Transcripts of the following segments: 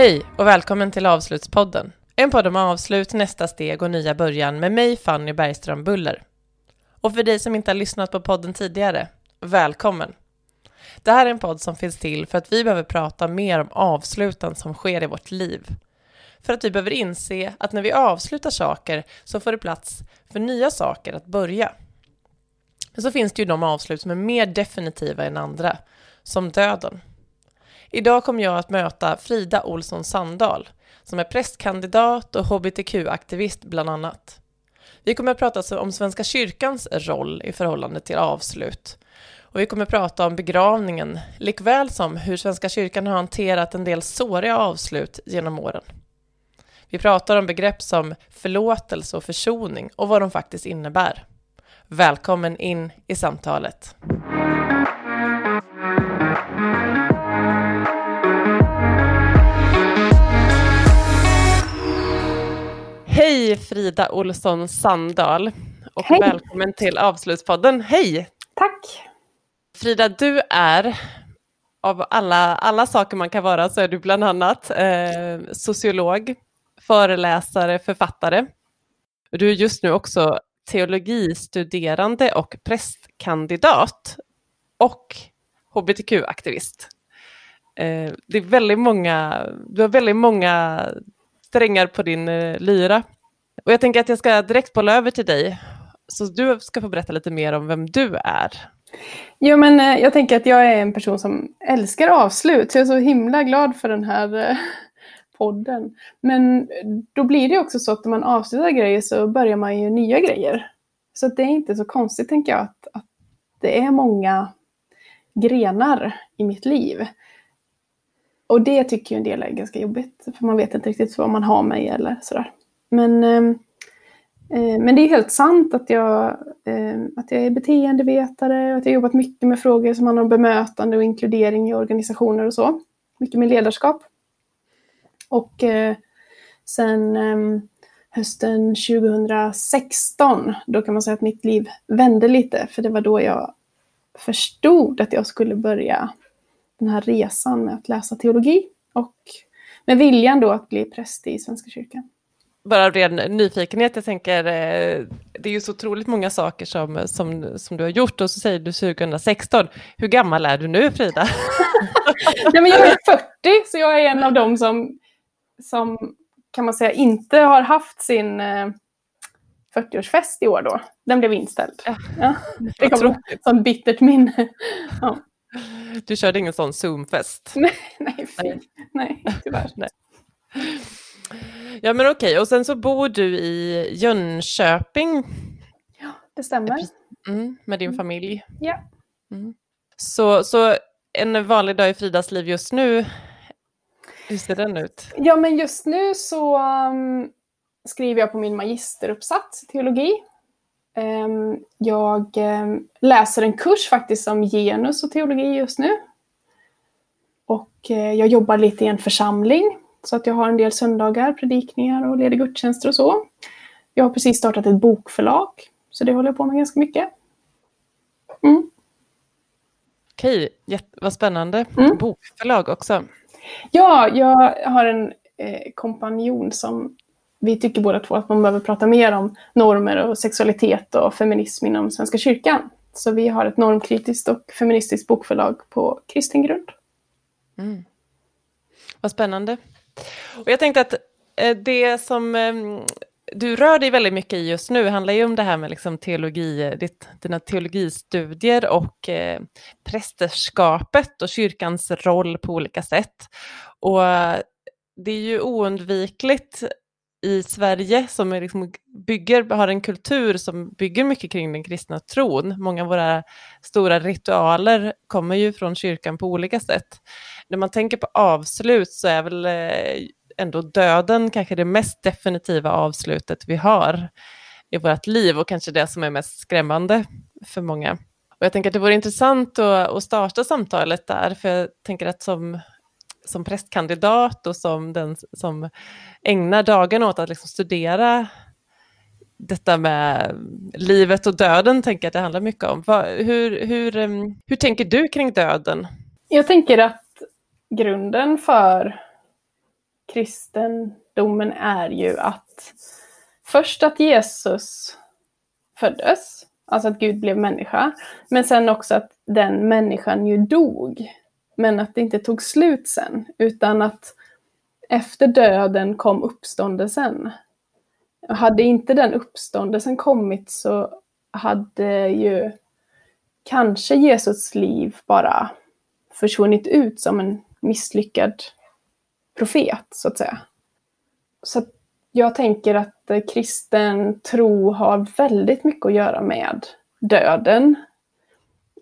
Hej och välkommen till Avslutspodden. En podd om avslut, nästa steg och nya början med mig Fanny Bergström Buller. Och för dig som inte har lyssnat på podden tidigare, välkommen! Det här är en podd som finns till för att vi behöver prata mer om avsluten som sker i vårt liv. För att vi behöver inse att när vi avslutar saker så får det plats för nya saker att börja. Men så finns det ju de avslut som är mer definitiva än andra, som döden. Idag kommer jag att möta Frida Olsson Sandahl, som är prästkandidat och hbtq-aktivist bland annat. Vi kommer att prata om Svenska kyrkans roll i förhållande till avslut. Och vi kommer att prata om begravningen, likväl som hur Svenska kyrkan har hanterat en del såriga avslut genom åren. Vi pratar om begrepp som förlåtelse och försoning och vad de faktiskt innebär. Välkommen in i samtalet. Hej Frida Olsson Sandahl och Hej. välkommen till Avslutspodden. Hej! Tack. Frida, du är av alla, alla saker man kan vara så är du bland annat eh, sociolog, föreläsare, författare. Du är just nu också teologistuderande och prästkandidat och hbtq-aktivist. Eh, det är väldigt många, du har väldigt många strängar på din eh, lyra. Och jag tänker att jag ska direkt bolla över till dig, så du ska få berätta lite mer om vem du är. Jo, men eh, jag tänker att jag är en person som älskar avslut, så jag är så himla glad för den här eh, podden. Men eh, då blir det också så att när man avslutar grejer så börjar man ju nya grejer. Så det är inte så konstigt, tänker jag, att, att det är många grenar i mitt liv. Och det tycker ju en del är ganska jobbigt, för man vet inte riktigt vad man har mig eller sådär. Men, ehm, eh, men det är helt sant att jag, eh, att jag är beteendevetare och att jag har jobbat mycket med frågor som handlar om bemötande och inkludering i organisationer och så. Mycket med ledarskap. Och eh, sen eh, hösten 2016, då kan man säga att mitt liv vände lite, för det var då jag förstod att jag skulle börja den här resan med att läsa teologi och med viljan då att bli präst i Svenska kyrkan. Bara av ren nyfikenhet, jag tänker, eh, det är ju så otroligt många saker som, som, som du har gjort och så säger du 2016. Hur gammal är du nu Frida? Nej, men jag är 40, så jag är en av dem som, som kan man säga inte har haft sin eh, 40-årsfest i år då. Den blev inställd. Ja, det kommer som bittert minne. Ja. Du körde ingen sån Zoom-fest? Nej, nej, fy. nej, tyvärr. Nej. Ja men okej, och sen så bor du i Jönköping Ja, det stämmer. mm, med din familj. Ja. Mm. Så, så en vanlig dag i Fridas liv just nu, hur ser den ut? ja, men just nu så um, skriver jag på min magisteruppsats i teologi. Ehm, jag ehm, läser en kurs faktiskt om genus och teologi just nu. Och eh, jag jobbar lite i en församling så att jag har en del söndagar, predikningar och leder gudstjänster och så. Jag har precis startat ett bokförlag, så det håller jag på med ganska mycket. Mm. Okej, vad spännande. Mm. Bokförlag också. Ja, jag har en eh, kompanjon som vi tycker båda två att man behöver prata mer om normer och sexualitet och feminism inom Svenska kyrkan. Så vi har ett normkritiskt och feministiskt bokförlag på kristen grund. Mm. Vad spännande. Och jag tänkte att eh, det som ehm, du rör dig väldigt mycket i just nu handlar ju om det här med liksom teologi, eh, ditt, dina teologistudier och eh, prästerskapet och kyrkans roll på olika sätt. Och eh, det är ju oundvikligt i Sverige som är liksom bygger, har en kultur som bygger mycket kring den kristna tron. Många av våra stora ritualer kommer ju från kyrkan på olika sätt. När man tänker på avslut så är väl eh, ändå döden kanske det mest definitiva avslutet vi har i vårt liv och kanske det som är mest skrämmande för många. Och jag tänker att det vore intressant att, att starta samtalet där, för jag tänker att som, som prästkandidat och som den som ägnar dagen åt att liksom studera detta med livet och döden, tänker jag att det handlar mycket om. Hur, hur, hur tänker du kring döden? Jag tänker att grunden för kristendomen är ju att först att Jesus föddes, alltså att Gud blev människa, men sen också att den människan ju dog. Men att det inte tog slut sen, utan att efter döden kom uppståndelsen. Hade inte den uppståndelsen kommit så hade ju kanske Jesus liv bara försvunnit ut som en misslyckad profet, så att säga. Så jag tänker att kristen tro har väldigt mycket att göra med döden.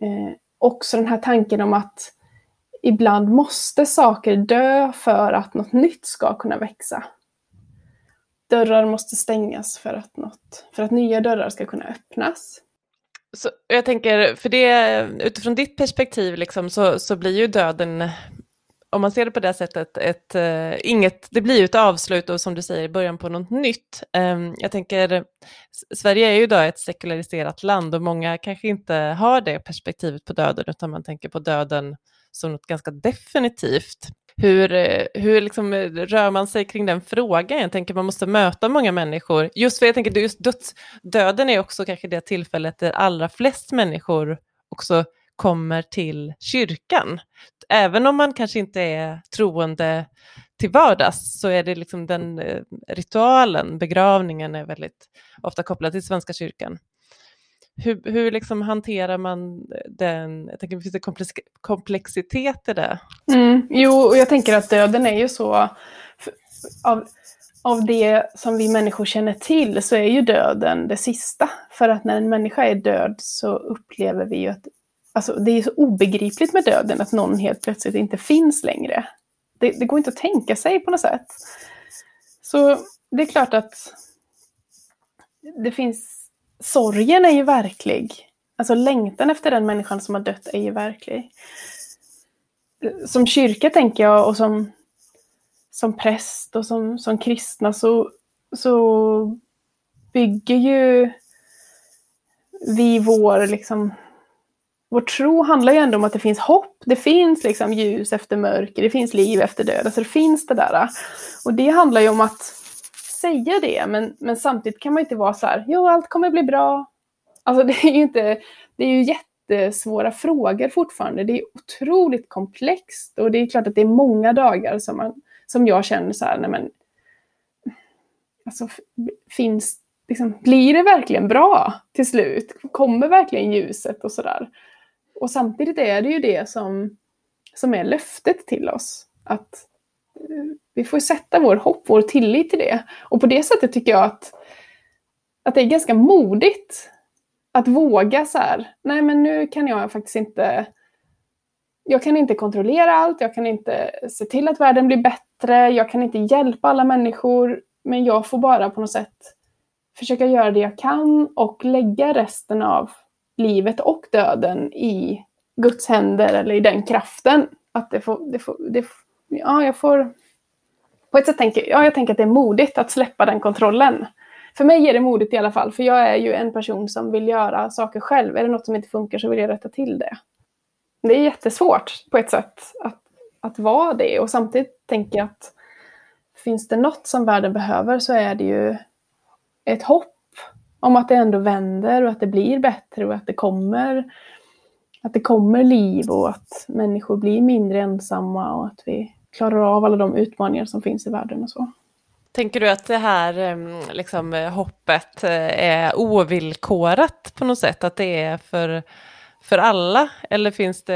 Eh, också den här tanken om att ibland måste saker dö för att något nytt ska kunna växa. Dörrar måste stängas för att, något, för att nya dörrar ska kunna öppnas. Så jag tänker, för det, utifrån ditt perspektiv liksom, så, så blir ju döden, om man ser det på det sättet, ett, uh, inget, det blir ju ett avslut och som du säger, början på något nytt. Um, jag tänker, Sverige är ju idag ett sekulariserat land och många kanske inte har det perspektivet på döden, utan man tänker på döden som något ganska definitivt. Hur, eh, hur liksom eh, rör man sig kring den frågan? Jag tänker man måste möta många människor. Just för jag tänker just döds, döden är också kanske det tillfället där allra flest människor också kommer till kyrkan. Även om man kanske inte är troende till vardags så är det liksom den eh, ritualen, begravningen är väldigt ofta kopplad till Svenska kyrkan hur, hur liksom hanterar man den, jag tänker, finns det komplexitet i det? Mm, jo, och jag tänker att döden är ju så, av, av det som vi människor känner till så är ju döden det sista. För att när en människa är död så upplever vi ju att, alltså det är så obegripligt med döden att någon helt plötsligt inte finns längre. Det, det går inte att tänka sig på något sätt. Så det är klart att det finns sorgen är ju verklig. Alltså längtan efter den människan som har dött är ju verklig. Som kyrka tänker jag och som, som präst och som, som kristna så, så bygger ju vi vår, liksom, vår tro handlar ju ändå om att det finns hopp. Det finns liksom ljus efter mörker, det finns liv efter död. Alltså det finns det där. Och det handlar ju om att säga det, men, men samtidigt kan man inte vara så här, jo allt kommer bli bra. Alltså det är ju inte, det är ju jättesvåra frågor fortfarande. Det är otroligt komplext och det är klart att det är många dagar som, man, som jag känner så här, nej men, alltså finns, liksom, blir det verkligen bra till slut? Kommer verkligen ljuset och sådär? Och samtidigt är det ju det som, som är löftet till oss. Att vi får sätta vår hopp, vår tillit till det. Och på det sättet tycker jag att, att det är ganska modigt att våga så här, nej men nu kan jag faktiskt inte, jag kan inte kontrollera allt, jag kan inte se till att världen blir bättre, jag kan inte hjälpa alla människor, men jag får bara på något sätt försöka göra det jag kan och lägga resten av livet och döden i Guds händer eller i den kraften. Att det får, det får, det, ja, jag får på ett sätt tänker ja, jag tänker att det är modigt att släppa den kontrollen. För mig är det modigt i alla fall, för jag är ju en person som vill göra saker själv. Är det något som inte funkar så vill jag rätta till det. Det är jättesvårt på ett sätt att, att vara det och samtidigt tänker jag att finns det något som världen behöver så är det ju ett hopp om att det ändå vänder och att det blir bättre och att det kommer att det kommer liv och att människor blir mindre ensamma och att vi klarar av alla de utmaningar som finns i världen och så. Tänker du att det här liksom, hoppet eh, är ovillkorat på något sätt? Att det är för, för alla? Eller finns det...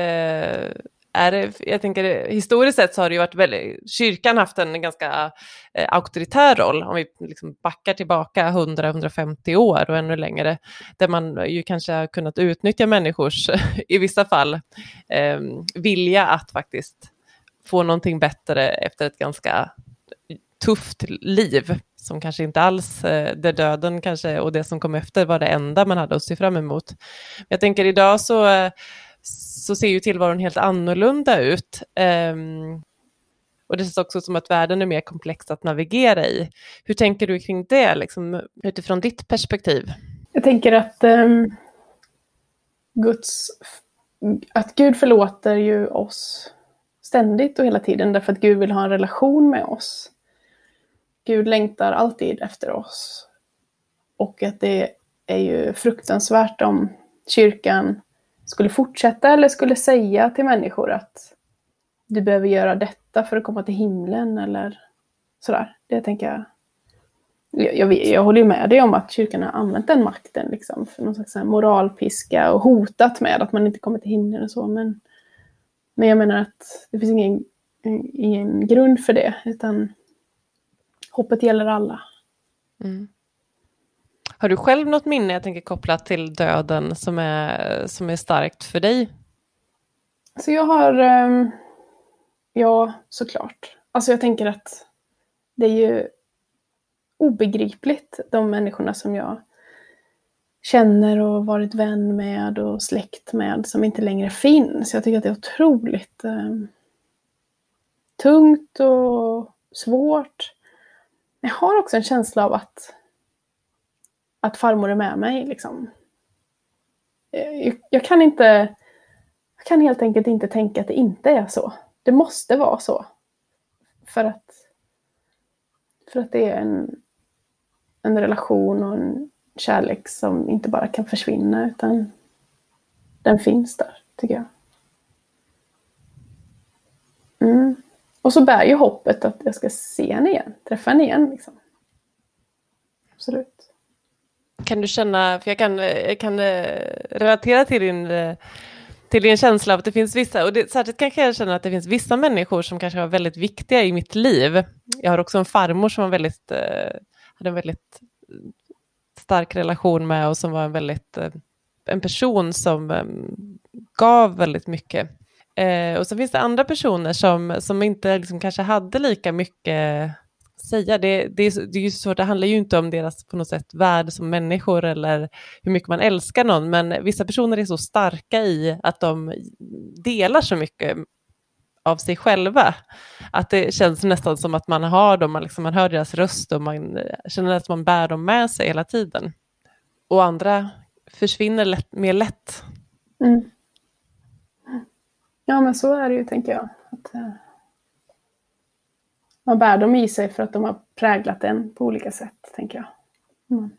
Är det, jag tänker, historiskt sett så har det ju varit väldigt, kyrkan haft en ganska eh, auktoritär roll, om vi liksom backar tillbaka 100-150 år och ännu längre, där man ju kanske har kunnat utnyttja människors, i vissa fall, eh, vilja att faktiskt få någonting bättre efter ett ganska tufft liv som kanske inte alls, eh, där döden kanske och det som kom efter var det enda man hade att se fram emot. Jag tänker idag så, eh, så ser ju tillvaron helt annorlunda ut. Um, och det känns också som att världen är mer komplex att navigera i. Hur tänker du kring det, liksom, utifrån ditt perspektiv? Jag tänker att um, Guds, att Gud förlåter ju oss ständigt och hela tiden därför att Gud vill ha en relation med oss. Gud längtar alltid efter oss. Och att det är ju fruktansvärt om kyrkan skulle fortsätta eller skulle säga till människor att du behöver göra detta för att komma till himlen eller sådär. Det tänker jag. Jag, jag, jag håller med dig om att kyrkan har använt den makten liksom, för någon slags moralpiska och hotat med att man inte kommer till himlen och så. Men, men jag menar att det finns ingen, ingen grund för det, utan hoppet gäller alla. Mm. Har du själv något minne, jag tänker kopplat till döden, som är, som är starkt för dig? Så jag har, ehm, ja såklart. Alltså jag tänker att det är ju obegripligt, de människorna som jag känner och varit vän med och släkt med som inte längre finns. Jag tycker att det är otroligt eh, tungt och svårt. Jag har också en känsla av att att farmor är med mig. Liksom. Eh, jag, jag, kan inte, jag kan helt enkelt inte tänka att det inte är så. Det måste vara så. För att, för att det är en, en relation och en kärlek som inte bara kan försvinna utan den finns där, tycker jag. Mm. Och så bär ju hoppet att jag ska se henne igen, träffa henne igen. Liksom. Absolut. Kan du känna, för jag kan, jag kan eh, relatera till din, eh, till din känsla av att det finns vissa, och det, särskilt kanske jag känner att det finns vissa människor som kanske var väldigt viktiga i mitt liv. Jag har också en farmor som var väldigt, eh, hade en väldigt stark relation med och som var en väldigt, eh, en person som eh, gav väldigt mycket. Eh, och så finns det andra personer som, som inte liksom kanske hade lika mycket säga. Det, det, är, det är ju svårt, det handlar ju inte om deras på något sätt värde som människor eller hur mycket man älskar någon, men vissa personer är så starka i att de delar så mycket av sig själva. Att det känns nästan som att man har dem, man, liksom, man hör deras röst och man eh, känner att man bär dem med sig hela tiden. Och andra försvinner lätt, mer lätt. Mm. Ja, men så är det ju, tänker jag. Att, eh, man bär dem i sig för att de har präglat en på olika sätt, tänker jag. Mm.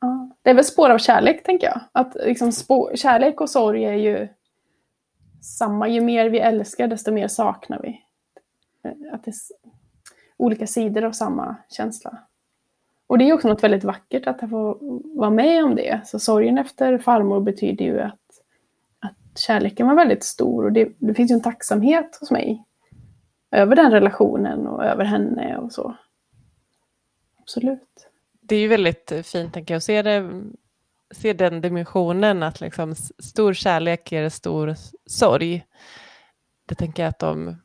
Ja. Det är väl spår av kärlek, tänker jag. Att liksom spår, kärlek och sorg är ju samma. Ju mer vi älskar, desto mer saknar vi. Eh, att det är olika sidor av samma känsla. Och det är också något väldigt vackert att få vara med om det. Så sorgen efter farmor betyder ju att, att kärleken var väldigt stor och det, det finns ju en tacksamhet hos mig över den relationen och över henne och så. Absolut. Det är ju väldigt fint tänker jag, att se, det, se den dimensionen att liksom stor kärlek ger stor sorg. Det tänker jag att de,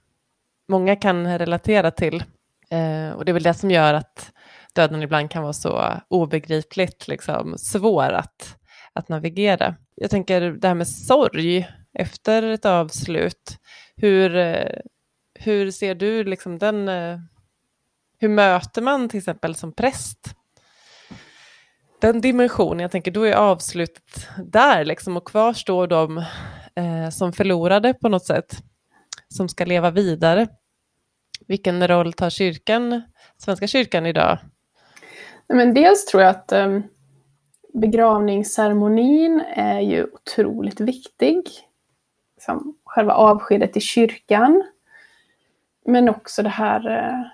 många kan relatera till. Eh, och det är väl det som gör att döden ibland kan vara så obegripligt liksom, svår att, att navigera. Jag tänker det här med sorg efter ett avslut. Hur, eh, hur ser du liksom den... Eh, hur möter man till exempel som präst den dimensionen? Jag tänker då är avslutet där liksom och kvar står de eh, som förlorade på något sätt, som ska leva vidare. Vilken roll tar kyrkan, Svenska kyrkan idag? Men dels tror jag att eh, begravningsceremonin är ju otroligt viktig. Som själva avskedet i kyrkan men också det här eh,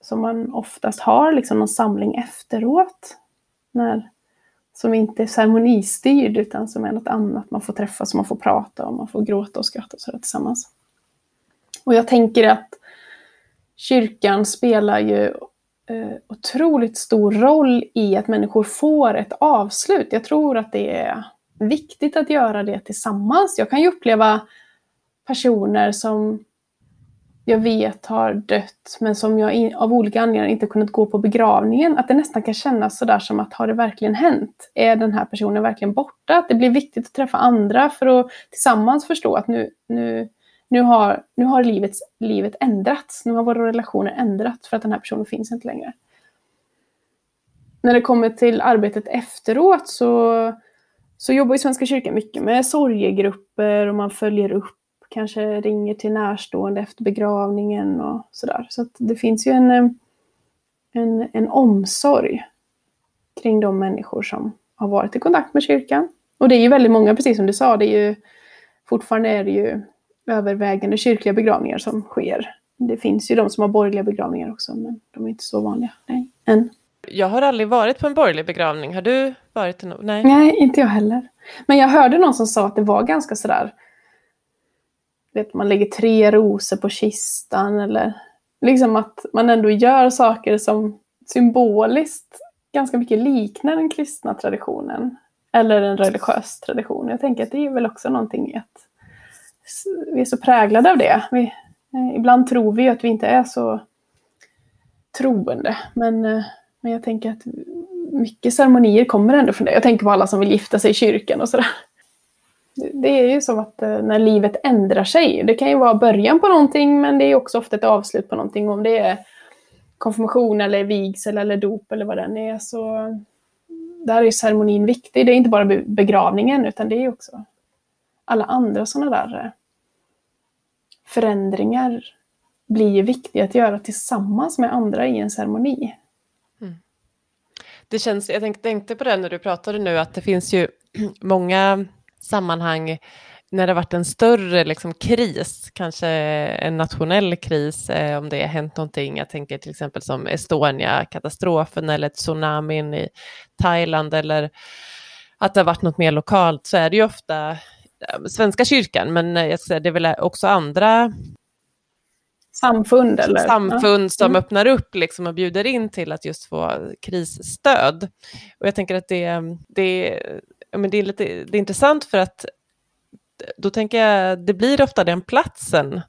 som man oftast har, liksom någon samling efteråt. När, som inte är ceremonistyrd utan som är något annat. Man får träffas, man får prata och man får gråta och skratta och sådär tillsammans. Och jag tänker att kyrkan spelar ju eh, otroligt stor roll i att människor får ett avslut. Jag tror att det är viktigt att göra det tillsammans. Jag kan ju uppleva personer som jag vet har dött men som jag av olika anledningar inte kunnat gå på begravningen. Att det nästan kan kännas sådär som att har det verkligen hänt? Är den här personen verkligen borta? Att det blir viktigt att träffa andra för att tillsammans förstå att nu, nu, nu har, nu har livet, livet ändrats. Nu har våra relationer ändrats för att den här personen finns inte längre. När det kommer till arbetet efteråt så, så jobbar ju Svenska kyrkan mycket med sorgegrupper och man följer upp kanske ringer till närstående efter begravningen och sådär. Så det finns ju en, eh, en, en omsorg kring de människor som har varit i kontakt med kyrkan. Och det är ju väldigt många, precis som du sa, det är ju fortfarande är det ju övervägande kyrkliga begravningar som sker. Det finns ju de som har borgerliga begravningar också, men de är inte så vanliga nej, än. Jag har aldrig varit på en borgerlig begravning. Har du varit någon? Nej. Nej, inte jag heller. Men jag hörde någon som sa att det var ganska sådär, vet, man lägger tre rosor på kistan eller liksom att man ändå gör saker som symboliskt ganska mycket liknar den kristna traditionen. Eller en religiös tradition. Jag tänker att det är väl också någonting i att vi är så präglade av det. Vi, eh, ibland tror vi att vi inte är så troende. Men, eh, men jag tänker att mycket ceremonier kommer ändå från det. Jag tänker på alla som vill gifta sig i kyrkan och sådär. Det är ju som att eh, när livet ändrar sig. Det kan ju vara början på någonting men det är också ofta ett avslut på någonting. Om det är konfirmation eller vigsel eller dop eller vad den är så där är ceremonin viktig. Det är inte bara begravningen utan det är också alla andra sådana där eh, förändringar blir ju viktiga att göra tillsammans med andra i en ceremoni. Mm. Det känns, jag tänkte på det när du pratade nu, att det finns ju många sammanhang när det varit en större liksom, kris, kanske en nationell kris, eh, om det har hänt någonting. Jag tänker till exempel som Estonia-katastrofen eller tsunamin i Thailand eller att det har varit något mer lokalt, så är det ju ofta eh, Svenska kyrkan, men eh, jag säger, det är väl också andra samfund, eller? samfund som mm. öppnar upp liksom och bjuder in till att just få krisstöd. Och jag tänker att det, det, men det, är, lite, det är intressant för att då tänker jag, det blir ofta den platsen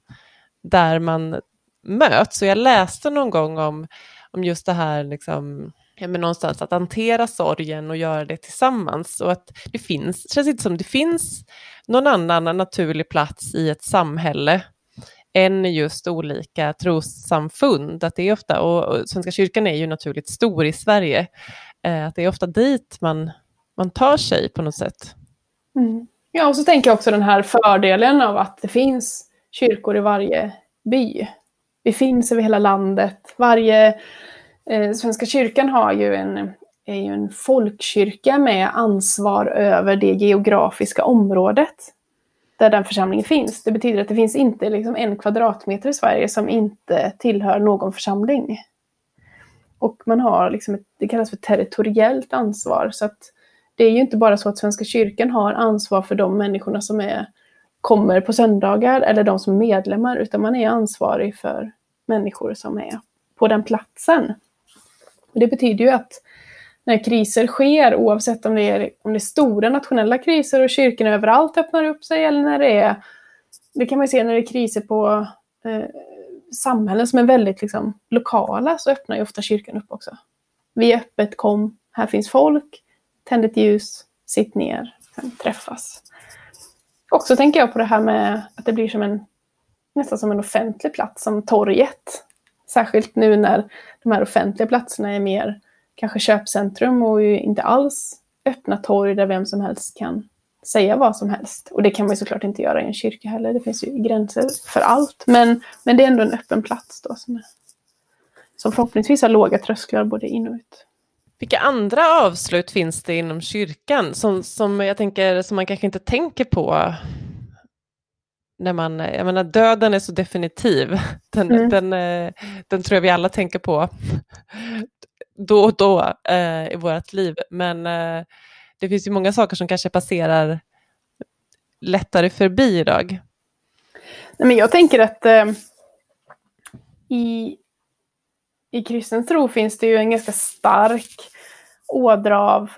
där man möts. Och jag läste någon gång om, om just det här, liksom, ja, men någonstans att hantera sorgen och göra det tillsammans. Och att det finns, det känns inte som det finns någon annan naturlig plats i ett samhälle än just olika trossamfund. Att det är ofta, och, och Svenska kyrkan är ju naturligt stor i Sverige, eh, att det är ofta dit man, man tar sig på något sätt. Mm. Ja, och så tänker jag också den här fördelen av att det finns kyrkor i varje by. Vi finns över hela landet. Varje eh, Svenska kyrkan har ju en, är ju en folkkyrka med ansvar över det geografiska området där den församlingen finns. Det betyder att det finns inte liksom en kvadratmeter i Sverige som inte tillhör någon församling. Och man har liksom ett, det kallas för territoriellt ansvar. Så att det är ju inte bara så att Svenska kyrkan har ansvar för de människorna som är, kommer på söndagar eller de som är medlemmar, utan man är ansvarig för människor som är på den platsen. Det betyder ju att när kriser sker, oavsett om det är, om det är stora nationella kriser och kyrkorna överallt öppnar upp sig, eller när det är, det kan man se när det är kriser på eh, samhällen som är väldigt liksom, lokala, så öppnar ju ofta kyrkan upp också. Vi är öppet, kom, här finns folk, tänd ett ljus, sitt ner, sen träffas. Och så tänker jag på det här med att det blir som en, nästan som en offentlig plats, som torget. Särskilt nu när de här offentliga platserna är mer kanske köpcentrum och ju inte alls öppna torg där vem som helst kan säga vad som helst. Och det kan man ju såklart inte göra i en kyrka heller. Det finns ju gränser för allt. Men, men det är ändå en öppen plats då som, som förhoppningsvis har låga trösklar både in och ut. Vilka andra avslut finns det inom kyrkan som, som jag tänker som man kanske inte tänker på? När man, jag menar, döden är så definitiv. Den, mm. den, eh, den tror jag vi alla tänker på då och då eh, i vårt liv. Men eh, det finns ju många saker som kanske passerar lättare förbi idag. Nej, men jag tänker att eh, i, i kristen tro finns det ju en ganska stark ådra av,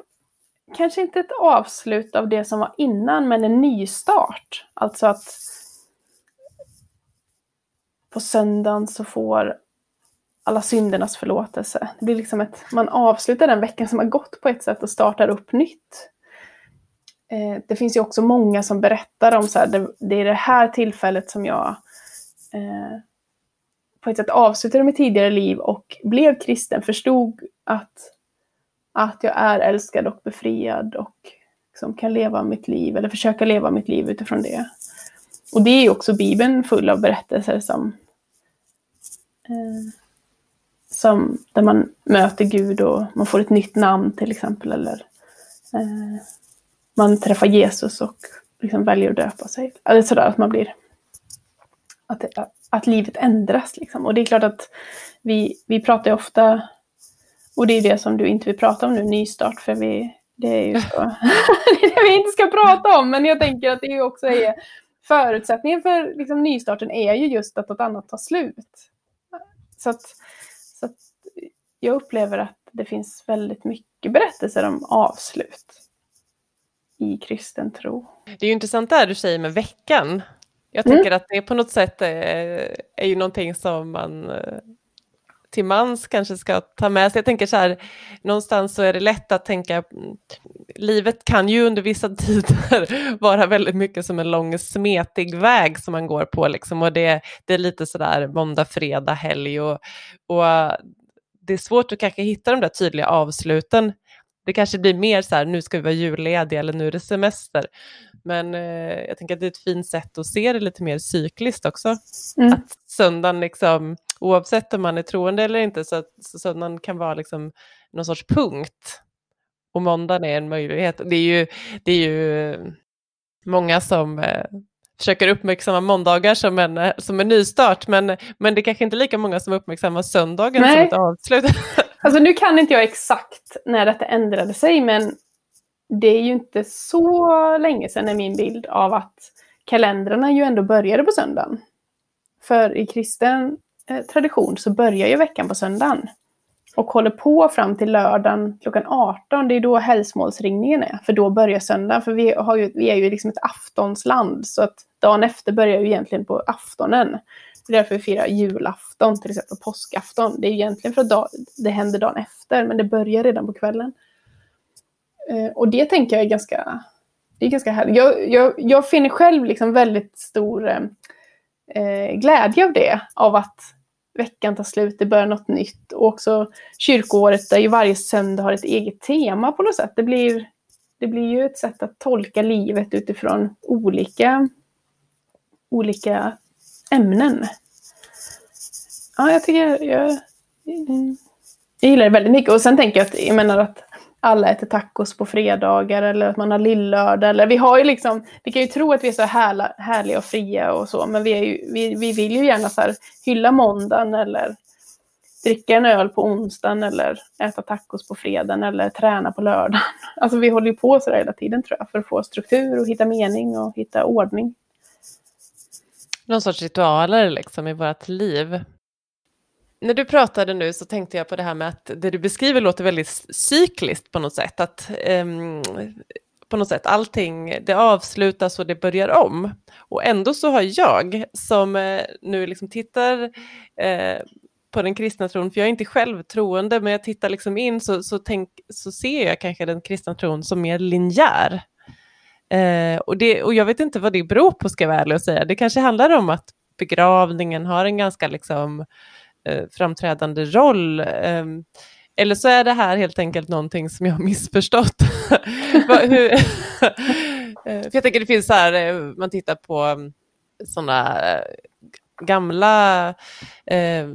kanske inte ett avslut av det som var innan, men en nystart. Alltså att på söndagen så får alla syndernas förlåtelse. Det blir liksom ett, man avslutar den veckan som har gått på ett sätt och startar upp nytt. Eh, det finns ju också många som berättar om så här, det, det är det här tillfället som jag eh, på ett sätt avslutade mitt tidigare liv och blev kristen, förstod att att jag är älskad och befriad och liksom kan leva mitt liv, eller försöka leva mitt liv utifrån det. och det är ju också Bibeln full av berättelser som, eh, som där man möter Gud och man får ett nytt namn till exempel. Eller eh, man träffar Jesus och liksom väljer att döpa sig. Eller sådär att man blir... Att, att livet ändras liksom. Och det är klart att vi, vi pratar ju ofta, och det är det som du inte vill prata om nu, nystart, för vi, det är ju så. det är det vi inte ska prata om, men jag tänker att det också är förutsättningen för liksom, nystarten är ju just att något annat tar slut. Så att, så att jag upplever att det finns väldigt mycket berättelser om avslut i kristen tro. Det är ju intressant det här du säger med veckan. Jag tänker mm. att det på något sätt är, är ju någonting som man eh, till mans kanske ska ta med sig. Jag tänker så här, någonstans så är det lätt att tänka, livet kan ju under vissa tider vara väldigt mycket som en lång smetig väg som man går på liksom och det, det är lite sådär måndag, fredag, helg och, och det är svårt att kanske hitta de där tydliga avsluten. Det kanske blir mer så här, nu ska vi vara jullediga eller nu är det semester. Men eh, jag tänker att det är ett fint sätt att se det lite mer cykliskt också. Mm. Att söndagen, liksom, oavsett om man är troende eller inte, så att så söndagen kan vara liksom någon sorts punkt. Och måndagen är en möjlighet. Det är ju, det är ju många som eh, försöker uppmärksamma måndagar som en, eh, som en nystart, men, men det är kanske inte lika många som uppmärksammar söndagen Nej. som ett avslut. Alltså nu kan inte jag exakt när detta ändrade sig, men det är ju inte så länge sedan är min bild av att kalendrarna ju ändå började på söndagen. För i kristen eh, tradition så börjar ju veckan på söndagen. Och håller på fram till lördagen klockan 18, det är då helgsmålsringningen är. För då börjar söndagen, för vi, har ju, vi är ju liksom ett aftonsland. Så att dagen efter börjar ju egentligen på aftonen. Det är därför vi firar julafton till exempel, påskafton. Det är ju egentligen för att dag, det händer dagen efter, men det börjar redan på kvällen. Eh, och det tänker jag är ganska, det är ganska härligt. Jag, jag, jag finner själv liksom väldigt stor eh, eh, glädje av det, av att veckan tar slut, det börjar något nytt. Och också kyrkoåret där ju varje söndag har ett eget tema på något sätt. Det blir, det blir ju ett sätt att tolka livet utifrån olika, olika ämnen. Ja, jag tycker jag, jag gillar det väldigt mycket. Och sen tänker jag att, jag menar att alla äter tacos på fredagar eller att man har lillördag. Eller vi har ju liksom, vi kan ju tro att vi är så härla, härliga och fria och så, men vi, är ju, vi, vi vill ju gärna så här hylla måndagen eller dricka en öl på onsdagen eller äta tacos på fredagen eller träna på lördagen. Alltså vi håller ju på så där hela tiden tror jag, för att få struktur och hitta mening och hitta ordning. Någon sorts ritualer liksom i vårt liv. När du pratade nu så tänkte jag på det här med att det du beskriver låter väldigt cykliskt på något sätt. Att um, på något sätt allting, det avslutas och det börjar om. Och ändå så har jag som eh, nu liksom tittar eh, på den kristna tron, för jag är inte själv troende, men jag tittar liksom in så, så, tänk, så ser jag kanske den kristna tron som mer linjär. Eh, och, det, och jag vet inte vad det beror på, ska jag vara ärlig och säga. Det kanske handlar om att begravningen har en ganska liksom Eh, framträdande roll. Ehm, eller så är det här helt enkelt någonting som jag har missförstått. Eh, för jag tänker det finns så här, eh, man tittar på mm, sådana gamla eh,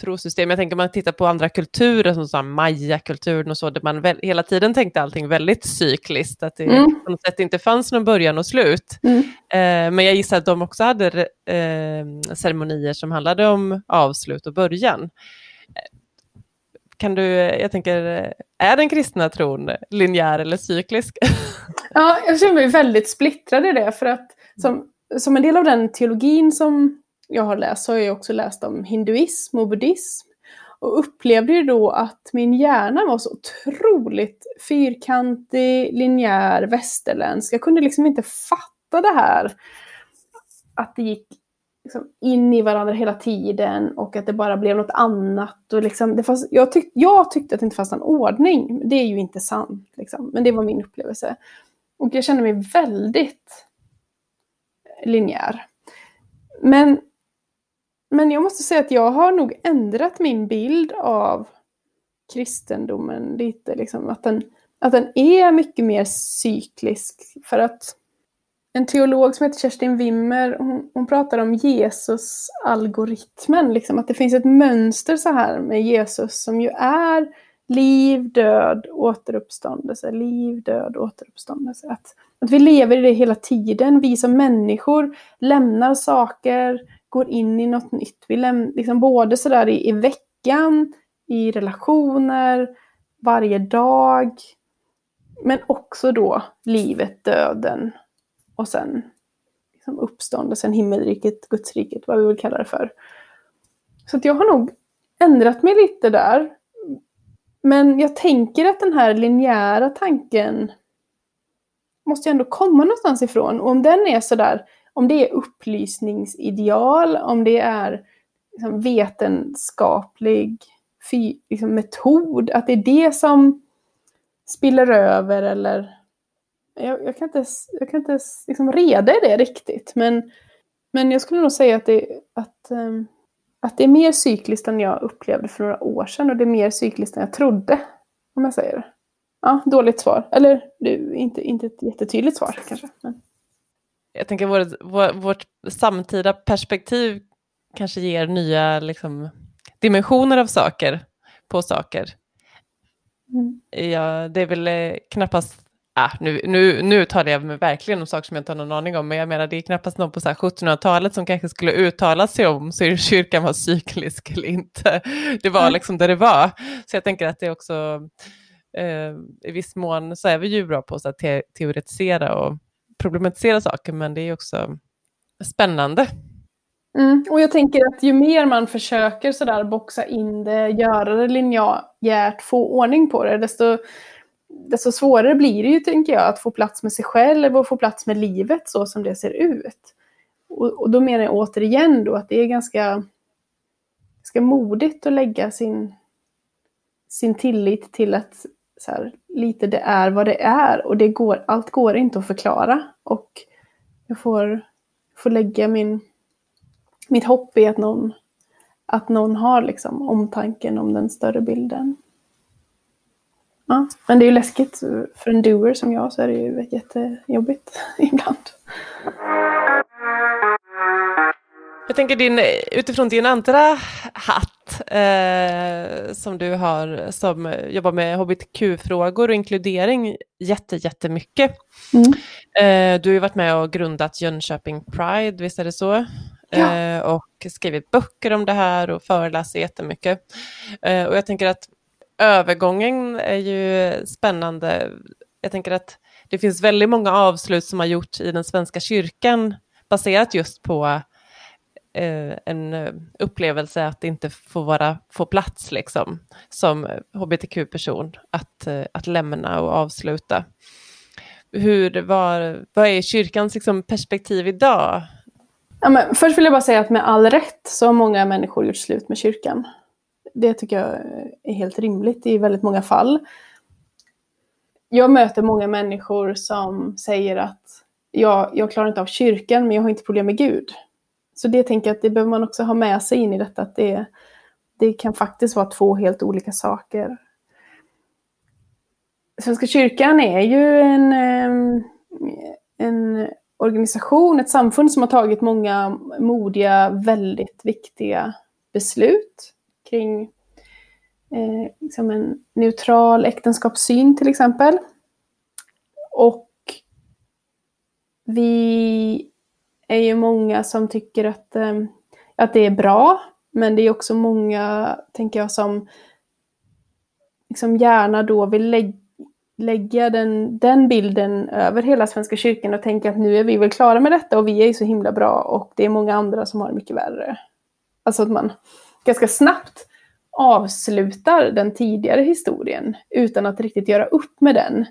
trosystem. Jag tänker man tittar på andra kulturer, som maya-kulturen och så, där man väl, hela tiden tänkte allting väldigt cykliskt, att det mm. på något sätt inte fanns någon början och slut. Mm. Eh, men jag gissar att de också hade eh, ceremonier som handlade om avslut och början. Kan du, jag tänker, är den kristna tron linjär eller cyklisk? ja, jag känner mig väldigt splittrad i det, för att som, som en del av den teologin som jag har läst så har jag också läst om hinduism och buddhism. Och upplevde ju då att min hjärna var så otroligt fyrkantig, linjär, västerländsk. Jag kunde liksom inte fatta det här. Att det gick liksom in i varandra hela tiden och att det bara blev något annat. Och liksom, det fanns, jag, tyck, jag tyckte att det inte fanns någon ordning. Det är ju inte sant, liksom. men det var min upplevelse. Och jag kände mig väldigt linjär. Men men jag måste säga att jag har nog ändrat min bild av kristendomen lite. Liksom, att, den, att den är mycket mer cyklisk. För att en teolog som heter Kerstin Wimmer, hon, hon pratar om Jesus-algoritmen, liksom, att det finns ett mönster så här med Jesus som ju är liv, död, återuppståndelse, liv, död, återuppståndelse. Att, att vi lever i det hela tiden, vi som människor lämnar saker, går in i något nytt. Vi läm- liksom både sådär i, i veckan, i relationer, varje dag, men också då livet, döden och sen liksom uppståndelsen, himmelriket, Gudsriket, vad vi vill kalla det för. Så att jag har nog ändrat mig lite där. Men jag tänker att den här linjära tanken måste ju ändå komma någonstans ifrån. Och om den är sådär, om det är upplysningsideal, om det är liksom vetenskaplig liksom metod, att det är det som spiller över eller jag, jag, kan inte, jag kan inte liksom reda i det riktigt. Men, men jag skulle nog säga att det, att, ehm, att det är mer cykliskt än jag upplevde för några år sedan och det är mer cykliskt än jag trodde. Om jag säger det. Ja, dåligt svar. Eller du, inte, inte ett jättetydligt svar kanske. Men. Jag tänker vårt, vårt, vårt samtida perspektiv kanske ger nya liksom, dimensioner av saker på saker. Mm. Ja, det är väl eh, knappast Ah, nu, nu, nu talar jag mig verkligen om saker som jag inte har någon aning om, men jag menar det är knappast någon på 1700-talet som kanske skulle uttala sig om så kyrkan var cyklisk eller inte. Det var liksom där det var. Så jag tänker att det också, eh, i viss mån så är vi ju bra på att te teoretisera och problematisera saker, men det är också spännande. Mm. Och jag tänker att ju mer man försöker sådär boxa in det, göra det linjärt, få ordning på det, desto desto svårare blir det ju, tänker jag, att få plats med sig själv och få plats med livet så som det ser ut. Och, och då menar jag återigen då att det är ganska, ganska modigt att lägga sin, sin tillit till att så här, lite det är vad det är och det går, allt går inte att förklara. Och jag får, får lägga min, mitt hopp i att någon, att någon har liksom omtanken om den större bilden. Ja, men det är ju läskigt. För en doer som jag så är det ju jättejobbigt ibland. Jag tänker din, utifrån din andra hatt eh, som du har som jobbar med hbtq-frågor och inkludering jätte, jättemycket. Mm. Eh, du har ju varit med och grundat Jönköping Pride, visst är det så? Ja. Eh, och skrivit böcker om det här och föreläser jättemycket. Eh, och jag tänker att övergången är ju spännande. Jag tänker att det finns väldigt många avslut som har gjorts i den svenska kyrkan baserat just på Eh, en eh, upplevelse att inte få, vara, få plats liksom, som hbtq-person att, eh, att lämna och avsluta. Hur, var, vad är kyrkans liksom, perspektiv idag? Ja, men först vill jag bara säga att med all rätt så har många människor gjort slut med kyrkan. Det tycker jag är helt rimligt i väldigt många fall. Jag möter många människor som säger att jag, jag klarar inte av kyrkan men jag har inte problem med Gud. Så det tänker jag att det behöver man också ha med sig in i detta att det, det kan faktiskt vara två helt olika saker. Svenska kyrkan är ju en, eh, en organisation, ett samfund som har tagit många modiga, väldigt viktiga beslut kring eh, liksom en neutral äktenskapssyn till exempel. Och vi är ju många som tycker att, eh, att det är bra, men det är också många, tänker jag, som liksom gärna då vill lä lägga den, den bilden över hela Svenska kyrkan och tänka att nu är vi väl klara med detta och vi är ju så himla bra och det är många andra som har det mycket värre. Alltså att man ganska snabbt avslutar den tidigare historien utan att riktigt göra upp med den.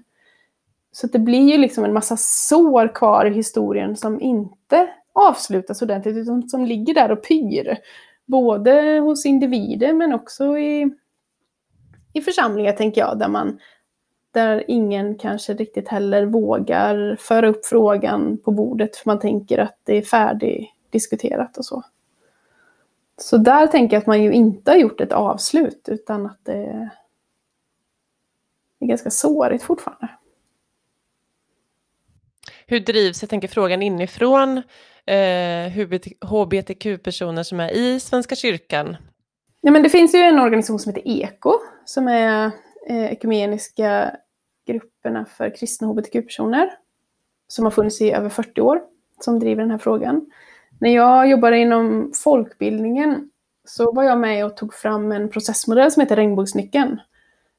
Så det blir ju liksom en massa sår kvar i historien som inte avslutas ordentligt utan som ligger där och pyr. Både hos individer men också i, i församlingar tänker jag, där, man, där ingen kanske riktigt heller vågar föra upp frågan på bordet för man tänker att det är färdigdiskuterat och så. Så där tänker jag att man ju inte har gjort ett avslut utan att det är ganska sårigt fortfarande hur drivs, jag tänker frågan inifrån, eh, hbtq-personer som är i Svenska kyrkan? Ja, men det finns ju en organisation som heter EKO, som är eh, ekumeniska grupperna för kristna hbtq-personer, som har funnits i över 40 år, som driver den här frågan. När jag jobbade inom folkbildningen så var jag med och tog fram en processmodell som heter Regnbågsnyckeln.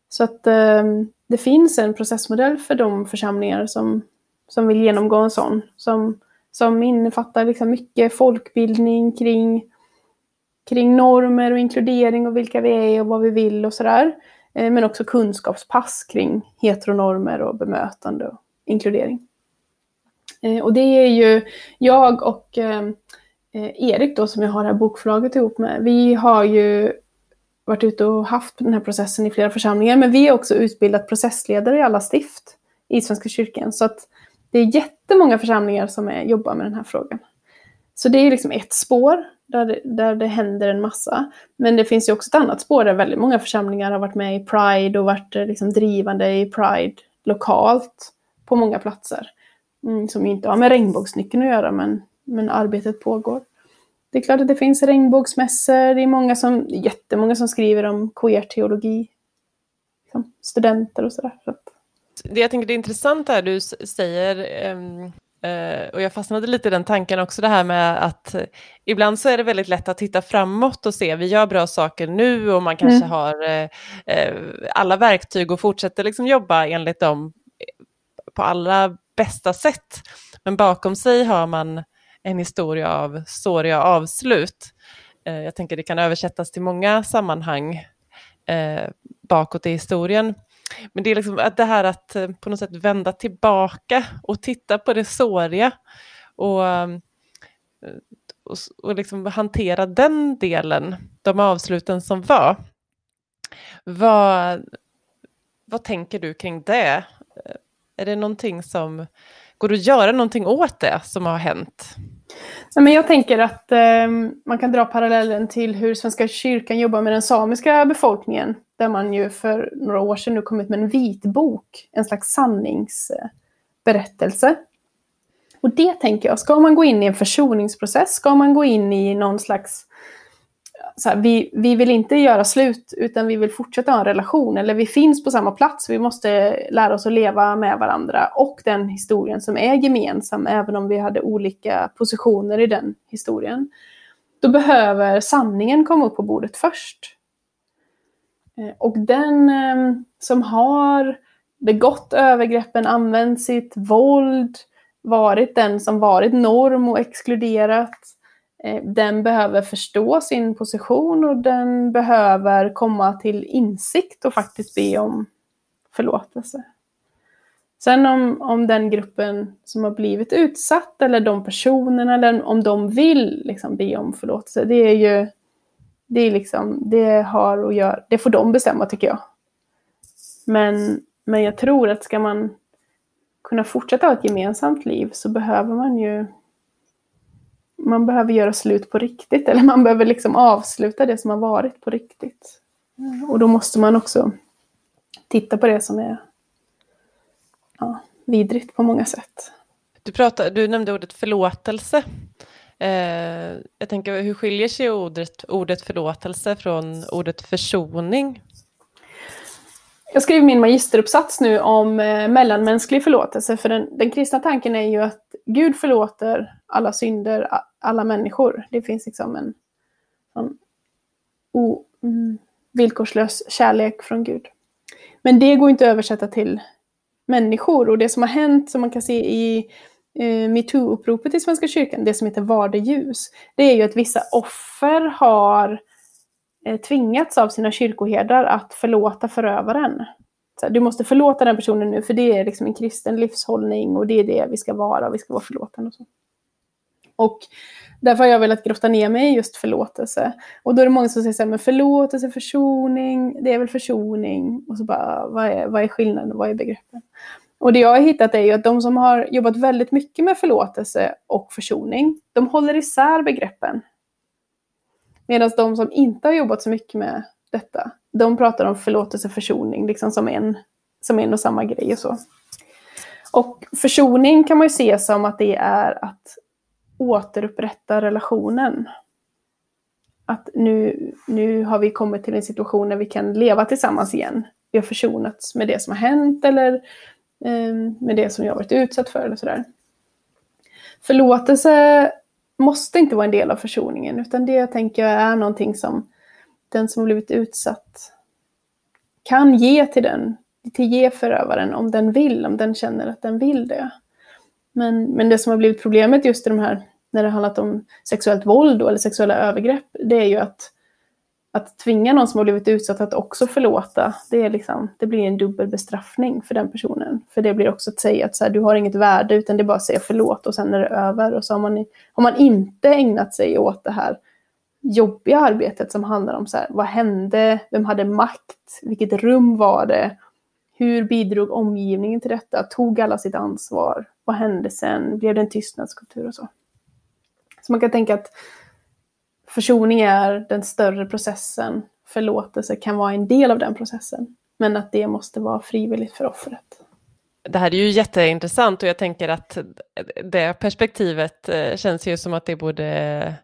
Så att eh, det finns en processmodell för de församlingar som, som vill genomgå en sån, som, som innefattar liksom mycket folkbildning kring, kring normer och inkludering och vilka vi är och vad vi vill och sådär. Eh, men också kunskapspass kring heteronormer och bemötande och inkludering. Eh, och det är ju jag och eh, Erik då som jag har det här bokförlaget ihop med. Vi har ju varit ute och haft den här processen i flera församlingar, men vi har också utbildat processledare i alla stift i Svenska kyrkan. Så att det är jättemånga församlingar som är, jobbar med den här frågan. Så det är liksom ett spår där det, där det händer en massa. Men det finns ju också ett annat spår där väldigt många församlingar har varit med i Pride och varit eh, liksom drivande i Pride lokalt på många platser. Mm, som inte har med regnbågsnyckeln att göra, men, men arbetet pågår. Det är klart att det finns regnbågsmässor, det är många som, jättemånga som skriver om queer-teologi. Liksom, studenter och sådär. Så det jag tänker det är intressant här du säger, um och jag fastnade lite i den tanken också, det här med att ibland så är det väldigt lätt att titta framåt och se, vi gör bra saker nu och man kanske mm. har eh alla verktyg och fortsätter liksom jobba enligt dem på allra bästa sätt. Men bakom sig har man en historia av såriga avslut. Jag tänker det kan översättas till många sammanhang bakåt i historien. Men det är liksom att det här att eh, på något sätt vända tillbaka och titta på det såriga och, ehm, eh, och, och liksom hantera den delen, de avsluten som var. Vad, vad tänker du kring det? Eh, är det någonting som går att göra någonting åt det som har hänt? Nej, men jag tänker att eh, man kan dra parallellen till hur Svenska kyrkan jobbar med den samiska befolkningen. Där man ju för några år sedan nu kommit med en vitbok, en slags sanningsberättelse. Och det tänker jag, ska man gå in i en försoningsprocess, ska man gå in i någon slags så här, vi, vi vill inte göra slut utan vi vill fortsätta ha en relation eller vi finns på samma plats. Vi måste lära oss att leva med varandra och den historien som är gemensam även om vi hade olika positioner i den historien. Då behöver sanningen komma upp på bordet först. Eh, och den ehm, som har begått övergreppen, använt sitt våld, varit den som varit norm och exkluderat eh, den behöver förstå sin position och den behöver komma till insikt och faktiskt be om förlåtelse. Sen om, om den gruppen som har blivit utsatt eller de personerna eller om de vill liksom be om förlåtelse, det är ju det, är liksom, det, har att göra, det får de bestämma tycker jag. Men, men jag tror att ska man kunna fortsätta ha ett gemensamt liv så behöver man ju man behöver göra slut på riktigt eller man behöver liksom avsluta det som har varit på riktigt. Och då måste man också titta på det som är ja, vidrigt på många sätt. Du, pratade, du nämnde ordet förlåtelse. Eh, jag tänker, hur skiljer sig ordet, ordet förlåtelse från ordet försoning? Jag skriver min magisteruppsats nu om eh, mellanmänsklig förlåtelse, för den, den kristna tanken är ju att Gud förlåter alla synder, alla människor. Det finns liksom en en o, mm, villkorslös kärlek från Gud. Men det går inte att översätta till människor och det som har hänt, som man kan se i eh, metoo-uppropet i Svenska kyrkan, det som heter Var det ljus, det är ju att vissa offer har eh, tvingats av sina kyrkoherdar att förlåta förövaren. Så du måste förlåta den personen nu, för det är liksom en kristen livshållning och det är det vi ska vara, vi ska vara förlåtande och så. Och därför har jag velat grotta ner mig i just förlåtelse. Och då är det många som säger så här, men förlåtelse, försoning, det är väl försoning. Och så bara, vad är, vad är skillnaden, vad är begreppen? Och det jag har hittat är ju att de som har jobbat väldigt mycket med förlåtelse och försoning, de håller isär begreppen. Medan de som inte har jobbat så mycket med detta, de pratar om förlåtelse och försoning liksom som en, som en och samma grej och så. Och försoning kan man ju se som att det är att återupprätta relationen. Att nu, nu har vi kommit till en situation där vi kan leva tillsammans igen. Vi har försonats med det som har hänt eller Ehm, med det som jag varit utsatt för eller sådär. Förlåtelse måste inte vara en del av försoningen utan det jag tänker är någonting som den som blivit utsatt kan ge till den, till ge förövaren om den vill, om den känner att den vill det. Men, men det som har blivit problemet just i de här, när det handlat om sexuellt våld då, eller sexuella övergrepp, det är ju att, att tvinga någon som har blivit utsatt att också förlåta, det, är liksom, det blir en dubbel bestraffning för den personen. För det blir också att säga att så här, du har inget värde, utan det är bara att säga förlåt och sen är det över. Och så har man, har man inte ägnat sig åt det här jobbiga arbetet som handlar om så här, vad hände, vem hade makt, vilket rum var det, hur bidrog omgivningen till detta, tog alla sitt ansvar, vad hände sen, blev det en tystnadskultur och så. Så man kan tänka att försoning är den större processen, förlåtelse kan vara en del av den processen, men att det måste vara frivilligt för offret. Det här är ju jätteintressant och jag tänker att det perspektivet eh, känns ju som att det borde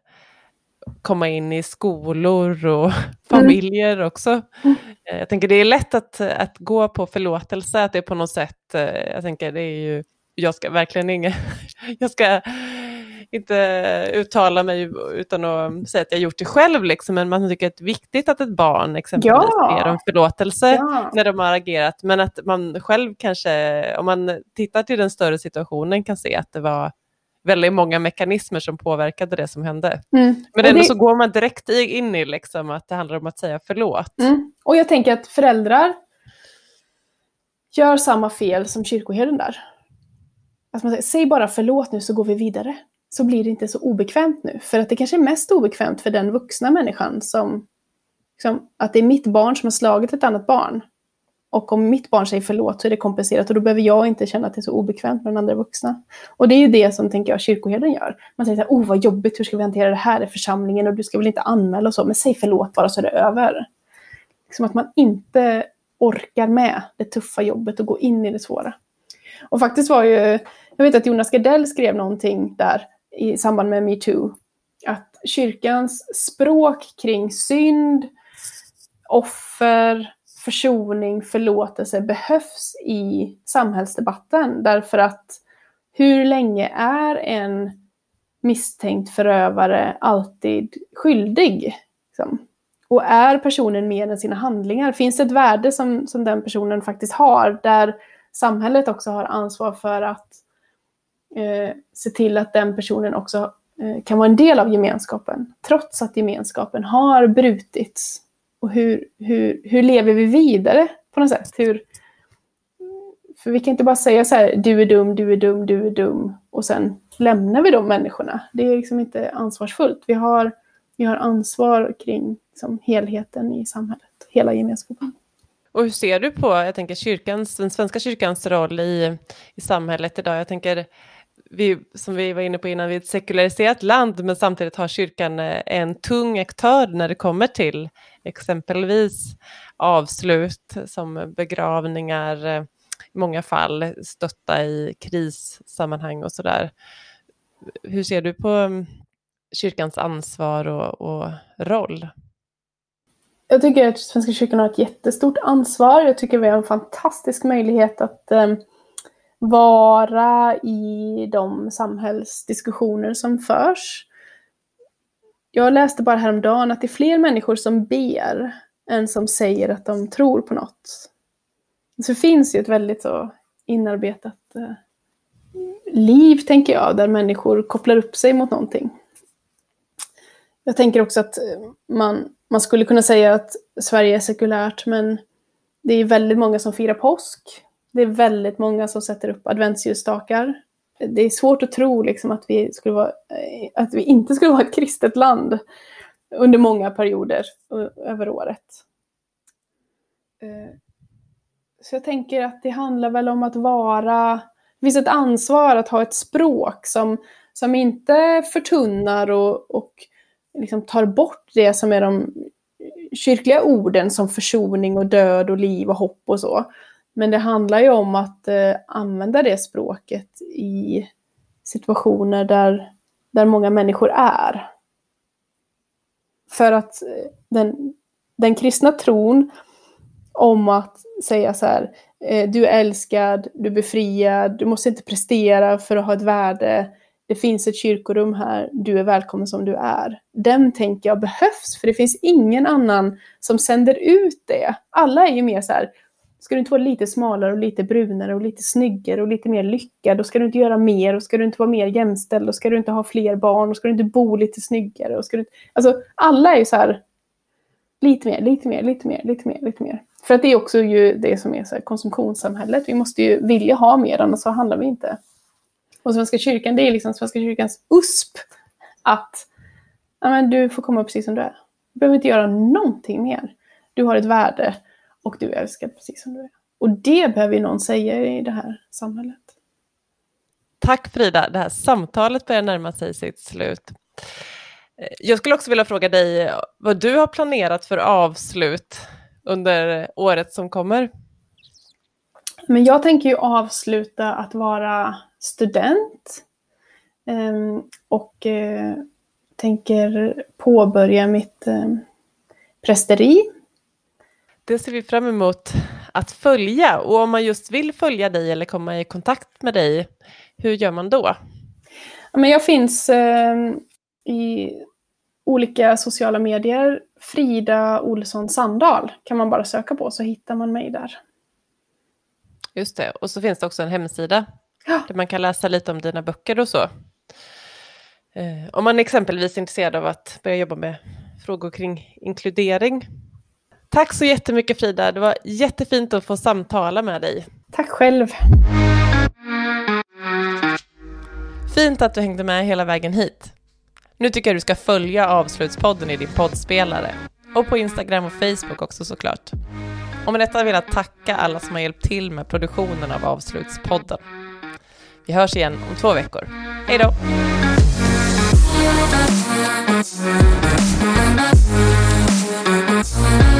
komma in i skolor och familjer också. Mm. Jag tänker det är lätt att, att gå på förlåtelse, att det är på något sätt, eh, jag tänker det är ju, jag ska verkligen inga, jag ska inte uttala mig utan att säga att jag gjort det själv, liksom, men man tycker att det är viktigt att ett barn exempelvis ja. ber om förlåtelse ja. när de har agerat, men att man själv kanske, om man tittar till den större situationen, kan se att det var väldigt många mekanismer som påverkade det som hände. Mm. Men ändå det... så går man direkt in i liksom att det handlar om att säga förlåt. Mm. Och jag tänker att föräldrar gör samma fel som kyrkoherden där. Att man säger, säg bara förlåt nu så går vi vidare. Så blir det inte så obekvämt nu. För att det kanske är mest obekvämt för den vuxna människan som, liksom, att det är mitt barn som har slagit ett annat barn. Och om mitt barn säger förlåt så är det kompenserat och då behöver jag inte känna att det är så obekvämt med den andra vuxna. Och det är ju det som tänker jag kyrkoherden gör. Man säger så här, oh vad jobbigt, hur ska vi hantera det här i församlingen och du ska väl inte anmäla och så, men säg förlåt bara så är det över. Liksom att man inte orkar med det tuffa jobbet och gå in i det svåra. Och faktiskt var ju, jag vet att Jonas Gardell skrev någonting där i samband med metoo, att kyrkans språk kring synd, offer, försoning, förlåtelse behövs i samhällsdebatten. Därför att hur länge är en misstänkt förövare alltid skyldig? Liksom? Och är personen mer än sina handlingar? Finns det ett värde som, som den personen faktiskt har där samhället också har ansvar för att eh, se till att den personen också eh, kan vara en del av gemenskapen trots att gemenskapen har brutits och hur, hur, hur lever vi vidare på något sätt? Hur, för vi kan inte bara säga så här, du är dum, du är dum, du är dum och sen lämnar vi de människorna. Det är liksom inte ansvarsfullt. Vi har, vi har ansvar kring liksom, helheten i samhället, hela gemenskapen. Och hur ser du på, jag tänker kyrkans, den svenska kyrkans roll i, i samhället idag? Jag tänker, vi, som vi var inne på innan, vi är ett sekulariserat land, men samtidigt har kyrkan eh, en tung aktör när det kommer till exempelvis avslut som begravningar, eh, i många fall stötta i krissammanhang och sådär. Hur ser du på mm, kyrkans ansvar och, och roll? Jag tycker att Svenska kyrkan har ett jättestort ansvar. Jag tycker vi har en fantastisk möjlighet att eh, vara i de samhällsdiskussioner som förs. Jag läste bara häromdagen att det är fler människor som ber än som säger att de tror på något. Så det finns ju ett väldigt så inarbetat eh, liv, tänker jag, där människor kopplar upp sig mot någonting. Jag tänker också att eh, man, man skulle kunna säga att Sverige är sekulärt, men det är väldigt många som firar påsk. Det är väldigt många som sätter upp adventsljusstakar. Det är svårt att tro liksom, att, vi skulle vara, eh, att vi inte skulle vara ett kristet land under många perioder över året. Eh, så jag tänker att det handlar väl om att vara... Det finns ett ansvar att ha ett språk som, som inte förtunnar och, och liksom tar bort det som är de kyrkliga orden som försoning och död och liv och hopp och så. Men det handlar ju om att eh, använda det språket i situationer där, där många människor är. För att eh, den, den kristna tron om att säga så här, eh, du är älskad, du är befriad, du måste inte prestera för att ha ett värde, det finns ett kyrkorum här, du är välkommen som du är. Den tänker jag behövs, för det finns ingen annan som sänder ut det. Alla är ju mer så här, ska du inte vara lite smalare och lite brunare och lite snyggare och lite mer lyckad, då ska du inte göra mer, och ska du inte vara mer jämställd, och ska du inte ha fler barn, och ska du inte bo lite snyggare, och ska du Alltså, alla är ju så här, lite mer, lite mer, lite mer, lite mer, lite mer. För att det är också ju det som är så här, konsumtionssamhället. Vi måste ju vilja ha mer, annars så handlar vi inte. Och Svenska kyrkan, det är liksom Svenska kyrkans USP att ja, men du får komma precis som du är. Du behöver inte göra någonting mer. Du har ett värde och du är älskad precis som du är. Och det behöver ju någon säga i det här samhället. Tack Frida, det här samtalet börjar närma sig sitt slut. Jag skulle också vilja fråga dig vad du har planerat för avslut under året som kommer. Men jag tänker ju avsluta att vara student ehm, och eh, tänker påbörja mitt ehm, prästeri. Det ser vi fram emot att följa och om man just vill följa dig eller komma i kontakt med dig, hur gör man då? Men jag finns ehm, i olika sociala medier. Frida Olsson Sandahl kan man bara söka på så hittar man mig där. Just det, och så finns det också en hemsida ja. där man kan läsa lite om dina böcker och så. Eh, om man exempelvis är intresserad av att börja jobba med frågor kring inkludering. Tack så jättemycket Frida, det var jättefint att få samtala med dig. Tack själv. Fint att du hängde med hela vägen hit. Nu tycker jag du ska följa Avslutspodden i din poddspelare och på Instagram och Facebook också såklart. Och med detta vill jag tacka alla som har hjälpt till med produktionen av Avslutspodden. Vi hörs igen om två veckor. Hej då! Thank you.